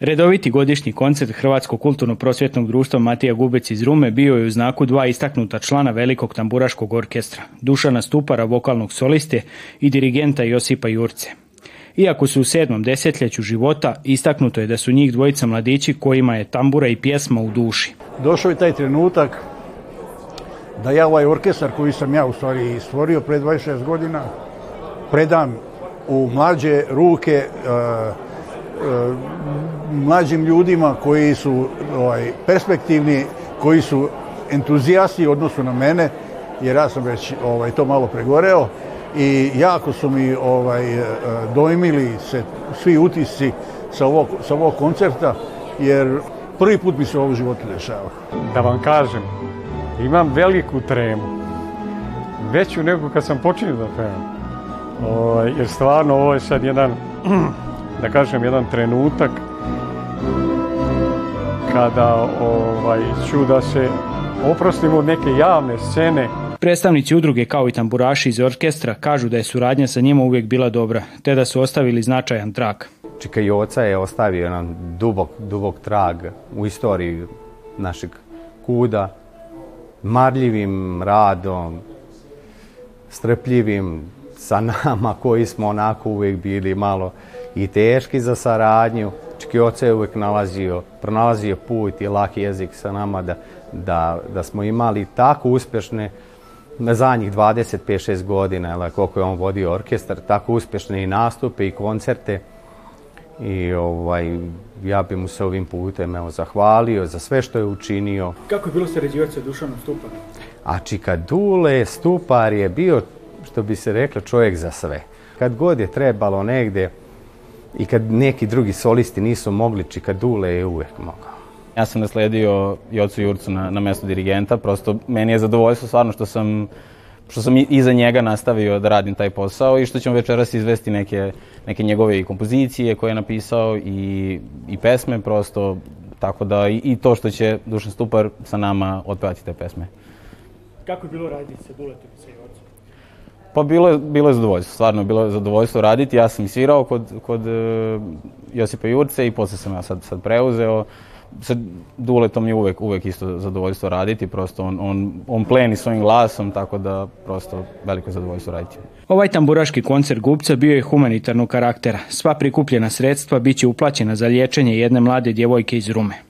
Redoviti godišnji koncert Hrvatskog kulturno-prosvjetnog društva Matija Gubec iz Rume bio je u znaku dva istaknuta člana velikog tamburaškog orkestra, Dušana Stupara, vokalnog soliste i dirigenta Josipa Jurce. Iako su u sedmom desetljeću života, istaknuto je da su njih dvojica mladići kojima je tambura i pjesma u duši. Došao je taj trenutak da ja ovaj orkestar koji sam ja u stvari stvorio pred 26 godina predam u mlađe ruke e, E, mlađim ljudima koji su ovaj, perspektivni, koji su entuzijasti u odnosu na mene, jer ja sam već ovaj, to malo pregoreo i jako su mi ovaj, e, dojmili se svi utisci sa ovog, sa ovog koncerta, jer prvi put mi se ovo u životu dešava. Da vam kažem, imam veliku tremu, veću nego kad sam počinio da pevam. Ovaj, jer stvarno ovo je sad jedan da kažem, jedan trenutak kada ovaj, ću da se oprostimo od neke javne scene. Predstavnici udruge kao i tamburaši iz orkestra kažu da je suradnja sa njima uvijek bila dobra, te da su ostavili značajan trag. Čika Joca je ostavio nam dubok, dubok trag u istoriji našeg kuda, marljivim radom, strpljivim sa nama koji smo onako uvijek bili malo i teški za saradnju. Čkioce je uvijek nalazio, pronalazio put i laki jezik sa nama da, da, da smo imali tako uspješne na zadnjih 25-6 godina, ali koliko je on vodio orkestar, tako uspješne i nastupe i koncerte. I ovaj, ja bi mu se ovim putem evo, zahvalio za sve što je učinio. Kako je bilo ređivati sa Dušanom Stuparom? A Čika Dule Stupar je bio, što bi se rekla čovjek za sve. Kad god je trebalo negdje i kad neki drugi solisti nisu mogli, Čika Dule je uvijek mogao. Ja sam nasledio Jocu Jurcu na, na mjestu dirigenta, prosto meni je zadovoljstvo stvarno što sam što sam iza njega nastavio da radim taj posao i što ćemo večeras izvesti neke, neke njegove kompozicije koje je napisao i, i pesme prosto, tako da i, to što će Dušan Stupar sa nama otpevati te pesme. Kako je bilo raditi sa Duletom pa bilo je, zadovoljstvo, stvarno bilo je zadovoljstvo raditi. Ja sam svirao kod, kod e, Josipa Jurce i poslije sam ja sad, preuzeo. Sa Duletom je uvek uvek isto zadovoljstvo raditi, prosto on, on pleni svojim glasom, tako da prosto veliko zadovoljstvo raditi. Ovaj tamburaški koncert gubca bio je humanitarnog karaktera. Sva prikupljena sredstva bit će uplaćena za liječenje jedne mlade djevojke iz Rume.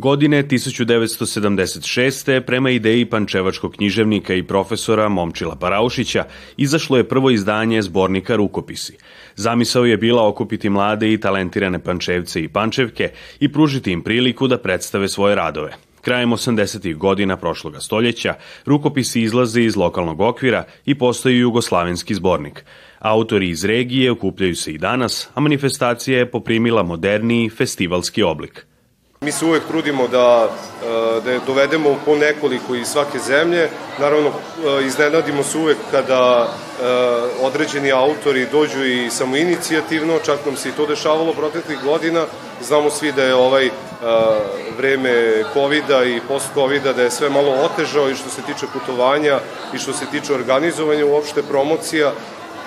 Godine 1976. prema ideji pančevačkog književnika i profesora Momčila Paraušića izašlo je prvo izdanje zbornika Rukopisi. Zamisao je bila okupiti mlade i talentirane pančevce i pančevke i pružiti im priliku da predstave svoje radove. Krajem 80. godina prošloga stoljeća rukopisi izlaze iz lokalnog okvira i postaju jugoslavenski zbornik. Autori iz regije okupljaju se i danas, a manifestacija je poprimila moderniji festivalski oblik – mi se uvek trudimo da, eh, da dovedemo po nekoliko iz svake zemlje. Naravno, eh, iznenadimo se uvek kada eh, određeni autori dođu i samoinicijativno, čak nam se i to dešavalo proteklih godina. Znamo svi da je ovaj vreme covid i post-covid da je sve malo otežao i što se tiče putovanja i što se tiče organizovanja uopšte promocija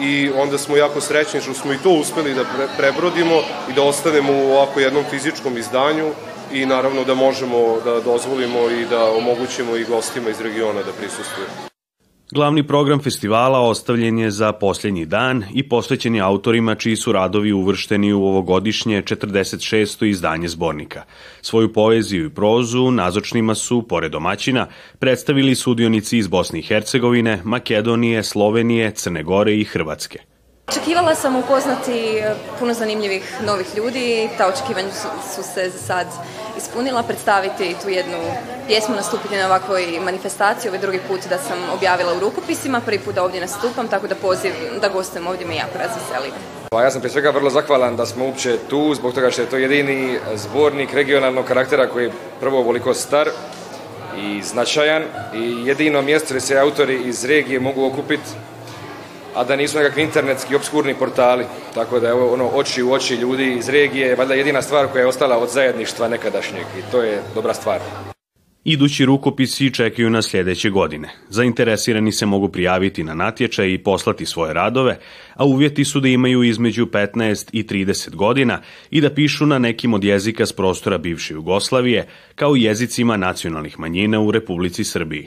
i onda smo jako srećni što smo i to uspeli da prebrodimo i da ostanemo u ovako jednom fizičkom izdanju i naravno da možemo da dozvolimo i da omogućimo i gostima iz regiona da prisustuju. Glavni program festivala ostavljen je za posljednji dan i posvećen je autorima čiji su radovi uvršteni u ovogodišnje 46. izdanje zbornika. Svoju poeziju i prozu nazočnima su, pored domaćina, predstavili sudionici iz Bosne i Hercegovine, Makedonije, Slovenije, Crne Gore i Hrvatske. Očekivala sam upoznati eh, puno zanimljivih novih ljudi, ta očekivanja su se za sad ispunila, predstaviti tu jednu pjesmu, nastupiti na ovakvoj manifestaciji, ovaj drugi put da sam objavila u rukopisima, prvi put da ovdje nastupam, tako da poziv da gostem ovdje me jako razveseli. Pa ja sam prije svega vrlo zahvalan da smo uopće tu, zbog toga što je to jedini zbornik regionalnog karaktera koji je prvo ovoliko star i značajan i jedino mjesto gdje se autori iz regije mogu okupiti a da nisu nekakvi internetski obskurni portali. Tako da je ono oči u oči ljudi iz regije, valjda jedina stvar koja je ostala od zajedništva nekadašnjeg i to je dobra stvar. Idući rukopisi čekaju na sljedeće godine. Zainteresirani se mogu prijaviti na natječaj i poslati svoje radove, a uvjeti su da imaju između 15 i 30 godina i da pišu na nekim od jezika s prostora bivše Jugoslavije, kao jezicima nacionalnih manjina u Republici Srbiji.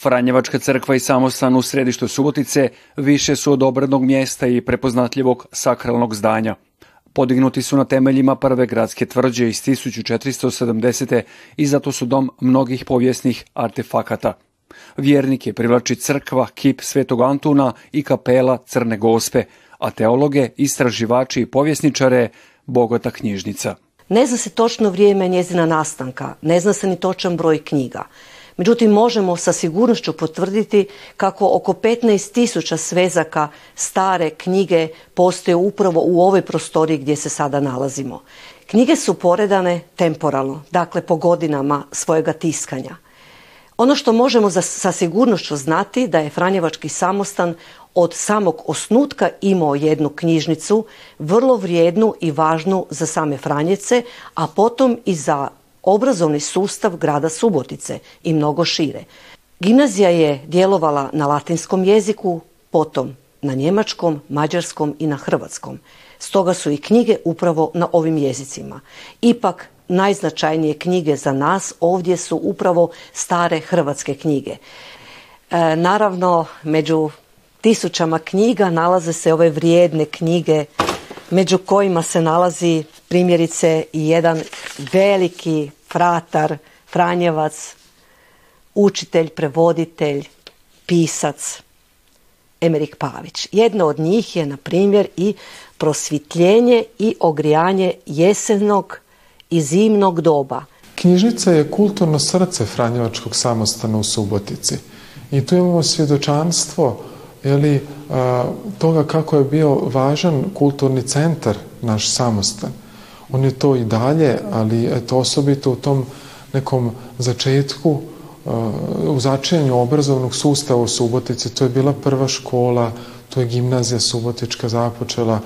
Franjevačka crkva i samostan u središtu Subotice više su od obradnog mjesta i prepoznatljivog sakralnog zdanja. Podignuti su na temeljima prve gradske tvrđe iz 1470. i zato su dom mnogih povijesnih artefakata. Vjernike privlači crkva, kip Svetog Antuna i kapela Crne Gospe, a teologe, istraživači i povjesničare bogata knjižnica. Ne zna se točno vrijeme njezina nastanka, ne zna se ni točan broj knjiga. Međutim, možemo sa sigurnošću potvrditi kako oko 15.000 svezaka stare knjige postoje upravo u ovoj prostoriji gdje se sada nalazimo. Knjige su poredane temporalno, dakle po godinama svojega tiskanja. Ono što možemo sa sigurnošću znati da je Franjevački samostan od samog osnutka imao jednu knjižnicu, vrlo vrijednu i važnu za same Franjece, a potom i za obrazovni sustav grada Subotice i mnogo šire. Gimnazija je djelovala na latinskom jeziku, potom na njemačkom, mađarskom i na hrvatskom. Stoga su i knjige upravo na ovim jezicima. Ipak najznačajnije knjige za nas ovdje su upravo stare hrvatske knjige. E, naravno, među tisućama knjiga nalaze se ove vrijedne knjige među kojima se nalazi primjerice i jedan veliki fratar, Franjevac, učitelj, prevoditelj, pisac, Emerik Pavić. Jedno od njih je, na primjer, i prosvjetljenje i ogrijanje jesenog i zimnog doba. Knjižnica je kulturno srce Franjevačkog samostana u Subotici. I tu imamo svjedočanstvo toga kako je bio važan kulturni centar naš samostan. On je to i dalje, ali eto, osobito u tom nekom začetku e, u začinjanju obrazovnog sustava u Subotici, to je bila prva škola, to je gimnazija Subotička započela,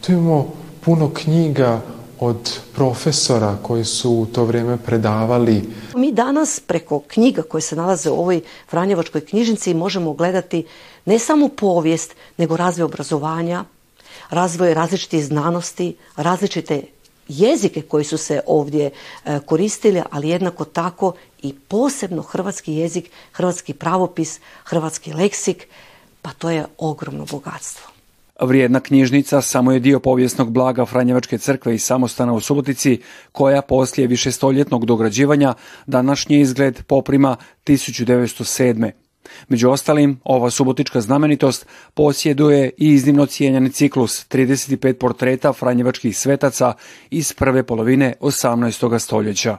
tu imamo puno knjiga od profesora koji su u to vrijeme predavali. Mi danas preko knjiga koje se nalaze u ovoj Franjevačkoj knjižnici možemo gledati ne samo povijest, nego razvoj obrazovanja, razvoj različitih znanosti, različite jezike koji su se ovdje e, koristili, ali jednako tako i posebno hrvatski jezik, hrvatski pravopis, hrvatski leksik, pa to je ogromno bogatstvo. Vrijedna knjižnica samo je dio povijesnog blaga Franjevačke crkve i samostana u Subotici, koja poslije višestoljetnog dograđivanja današnji izgled poprima 1907. Među ostalim, ova subotička znamenitost posjeduje i iznimno cijenjani ciklus 35 portreta franjevačkih svetaca iz prve polovine 18. stoljeća.